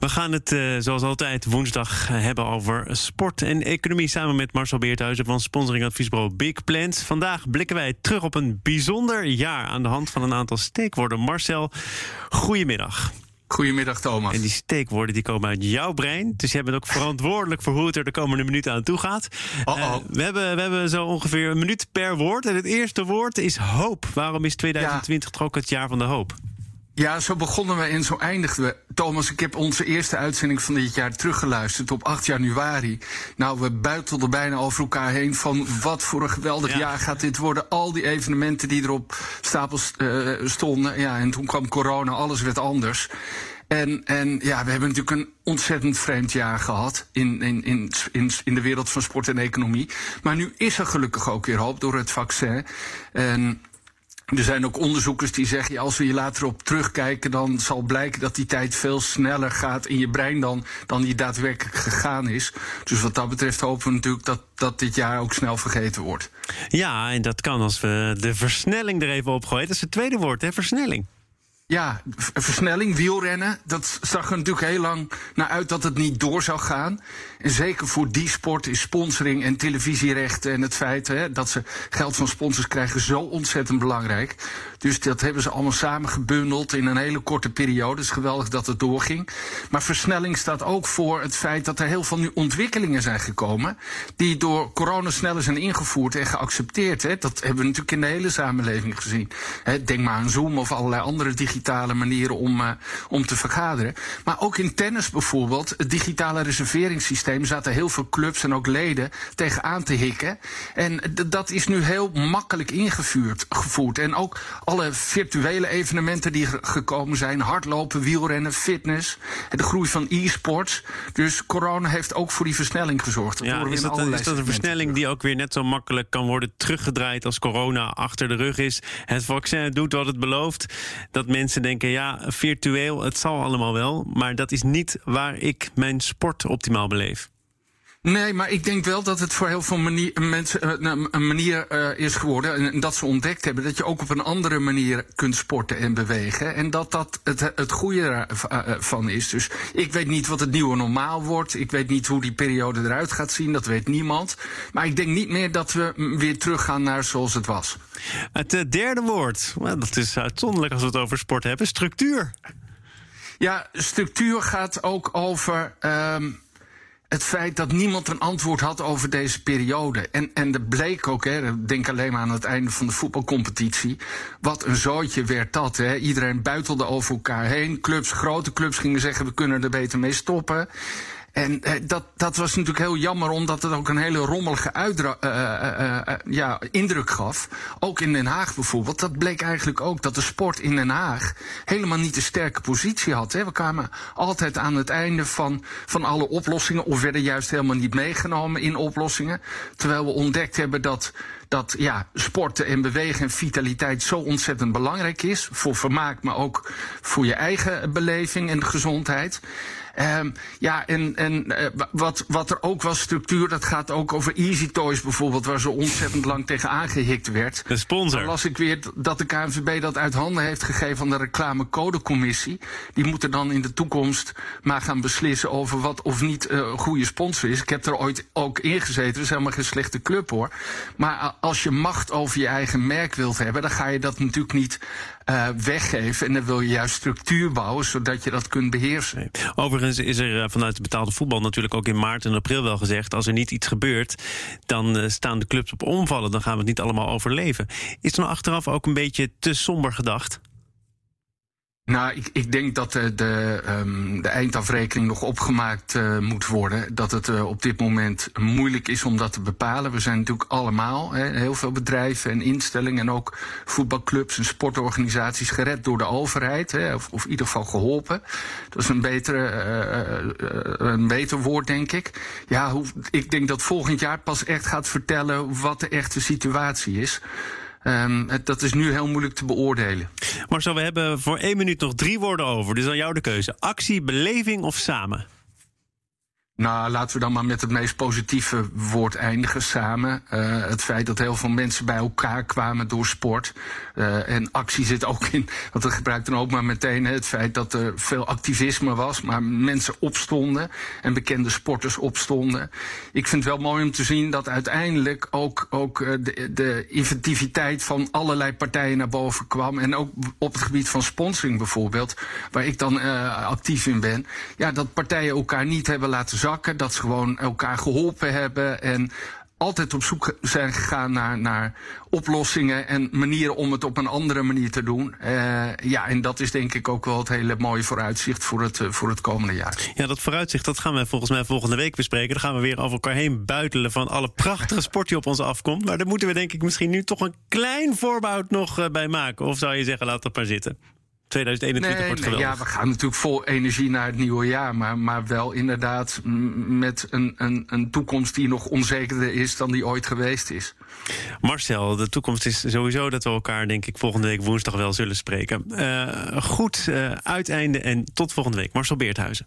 We gaan het uh, zoals altijd woensdag hebben over sport en economie samen met Marcel Beerthuizen van sponsoringadviesbureau Big Plans. Vandaag blikken wij terug op een bijzonder jaar aan de hand van een aantal steekwoorden. Marcel, goedemiddag. Goedemiddag, Thomas. En die steekwoorden die komen uit jouw brein. Dus jij bent ook verantwoordelijk voor hoe het er de komende minuten aan toe gaat. -oh. uh, we, hebben, we hebben zo ongeveer een minuut per woord. En het eerste woord is hoop. Waarom is 2020 ja. toch ook het jaar van de hoop? Ja, zo begonnen we en zo eindigden we. Thomas, ik heb onze eerste uitzending van dit jaar teruggeluisterd op 8 januari. Nou, we buitelden bijna over elkaar heen van wat voor een geweldig ja. jaar gaat dit worden. Al die evenementen die er op stapels uh, stonden. Ja, en toen kwam corona, alles werd anders. En, en ja, we hebben natuurlijk een ontzettend vreemd jaar gehad in, in, in, in, in de wereld van sport en economie. Maar nu is er gelukkig ook weer hoop door het vaccin. En er zijn ook onderzoekers die zeggen, als we hier later op terugkijken, dan zal blijken dat die tijd veel sneller gaat in je brein dan, dan die daadwerkelijk gegaan is. Dus wat dat betreft hopen we natuurlijk dat, dat dit jaar ook snel vergeten wordt. Ja, en dat kan als we de versnelling er even op gooien. Dat is het tweede woord, hè, versnelling. Ja, versnelling, wielrennen. Dat zag er natuurlijk heel lang naar uit dat het niet door zou gaan. En zeker voor die sport is sponsoring en televisierechten en het feit hè, dat ze geld van sponsors krijgen zo ontzettend belangrijk. Dus dat hebben ze allemaal samen gebundeld in een hele korte periode. Het is geweldig dat het doorging. Maar versnelling staat ook voor het feit dat er heel veel nu ontwikkelingen zijn gekomen. die door corona sneller zijn ingevoerd en geaccepteerd. Hè. Dat hebben we natuurlijk in de hele samenleving gezien. Denk maar aan Zoom of allerlei andere digitale manieren om, uh, om te vergaderen. Maar ook in tennis bijvoorbeeld, het digitale reserveringssysteem, zaten heel veel clubs en ook leden tegenaan te hikken. En dat is nu heel makkelijk ingevoerd. Gevoerd. En ook alle virtuele evenementen die gekomen zijn: hardlopen, wielrennen, fitness, de groei van e-sports. Dus corona heeft ook voor die versnelling gezorgd. Dat ja, is, dat, is dat een versnelling die ook weer net zo makkelijk kan worden teruggedraaid als corona achter de rug is? Het vaccin doet wat het belooft. Dat mensen denken: ja, virtueel, het zal allemaal wel. Maar dat is niet waar ik mijn sport optimaal beleef. Nee, maar ik denk wel dat het voor heel veel manier, mensen uh, een manier uh, is geworden. En dat ze ontdekt hebben dat je ook op een andere manier kunt sporten en bewegen. En dat dat het, het goede ervan is. Dus ik weet niet wat het nieuwe normaal wordt. Ik weet niet hoe die periode eruit gaat zien. Dat weet niemand. Maar ik denk niet meer dat we weer teruggaan naar zoals het was. Het derde woord, dat is uitzonderlijk als we het over sport hebben: structuur. Ja, structuur gaat ook over. Um, het feit dat niemand een antwoord had over deze periode. En, en dat bleek ook, hè, denk alleen maar aan het einde van de voetbalcompetitie. Wat een zootje werd dat. Hè. Iedereen buitelde over elkaar heen. Clubs, grote clubs gingen zeggen: we kunnen er beter mee stoppen. En eh, dat, dat was natuurlijk heel jammer, omdat het ook een hele rommelige uitdra- uh, uh, ja, indruk gaf. Ook in Den Haag bijvoorbeeld. Dat bleek eigenlijk ook dat de sport in Den Haag helemaal niet een sterke positie had. Hè. We kwamen altijd aan het einde van, van alle oplossingen, of werden juist helemaal niet meegenomen in oplossingen. Terwijl we ontdekt hebben dat dat ja, sporten en bewegen en vitaliteit zo ontzettend belangrijk is. Voor vermaak, maar ook voor je eigen beleving en gezondheid. Um, ja, en, en uh, wat, wat er ook was, structuur, dat gaat ook over Easy Toys bijvoorbeeld, waar zo ontzettend lang tegen aangehikt werd. De sponsor. Dan las ik weer dat de KNVB dat uit handen heeft gegeven aan de reclamecodecommissie. Die moeten dan in de toekomst maar gaan beslissen over wat of niet uh, een goede sponsor is. Ik heb er ooit ook in gezeten, dat is helemaal geen slechte club hoor. Maar als je macht over je eigen merk wilt hebben, dan ga je dat natuurlijk niet uh, weggeven. En dan wil je juist structuur bouwen, zodat je dat kunt beheersen. Overigens is er vanuit het betaalde voetbal natuurlijk ook in maart en april wel gezegd... als er niet iets gebeurt, dan uh, staan de clubs op omvallen. Dan gaan we het niet allemaal overleven. Is er nou achteraf ook een beetje te somber gedacht? Nou, ik, ik denk dat de, de, um, de eindafrekening nog opgemaakt uh, moet worden. Dat het uh, op dit moment moeilijk is om dat te bepalen. We zijn natuurlijk allemaal, hè, heel veel bedrijven en instellingen... en ook voetbalclubs en sportorganisaties gered door de overheid. Hè, of, of in ieder geval geholpen. Dat is een, betere, uh, een beter woord, denk ik. Ja, hoe, ik denk dat volgend jaar pas echt gaat vertellen wat de echte situatie is. Um, dat is nu heel moeilijk te beoordelen. Marcel, we hebben voor één minuut nog drie woorden over. Dus aan jou de keuze. Actie, beleving of samen? Nou, laten we dan maar met het meest positieve woord eindigen samen. Uh, het feit dat heel veel mensen bij elkaar kwamen door sport. Uh, en actie zit ook in, want dat gebruikt dan ook maar meteen het feit dat er veel activisme was, maar mensen opstonden en bekende sporters opstonden. Ik vind het wel mooi om te zien dat uiteindelijk ook, ook uh, de, de inventiviteit van allerlei partijen naar boven kwam. En ook op het gebied van sponsoring bijvoorbeeld, waar ik dan actief in ben. Ja, dat partijen elkaar niet hebben laten zakken dat ze gewoon elkaar geholpen hebben en altijd op zoek zijn gegaan naar, naar oplossingen en manieren om het op een andere manier te doen. Uh, ja, en dat is denk ik ook wel het hele mooie vooruitzicht voor het, uh, voor het komende jaar. Ja, dat vooruitzicht dat gaan we volgens mij volgende week bespreken. Dan gaan we weer over elkaar heen buitelen van alle prachtige sport die op ons afkomt. Maar daar moeten we denk ik misschien nu toch een klein voorbouw nog uh, bij maken. Of zou je zeggen, laat dat maar zitten? 2021 nee, wordt nee, geweldig. Ja, we gaan natuurlijk vol energie naar het nieuwe jaar. Maar, maar wel inderdaad met een, een, een toekomst die nog onzekerder is dan die ooit geweest is. Marcel, de toekomst is sowieso dat we elkaar, denk ik, volgende week woensdag wel zullen spreken. Uh, goed uh, uiteinde en tot volgende week. Marcel Beerthuizen.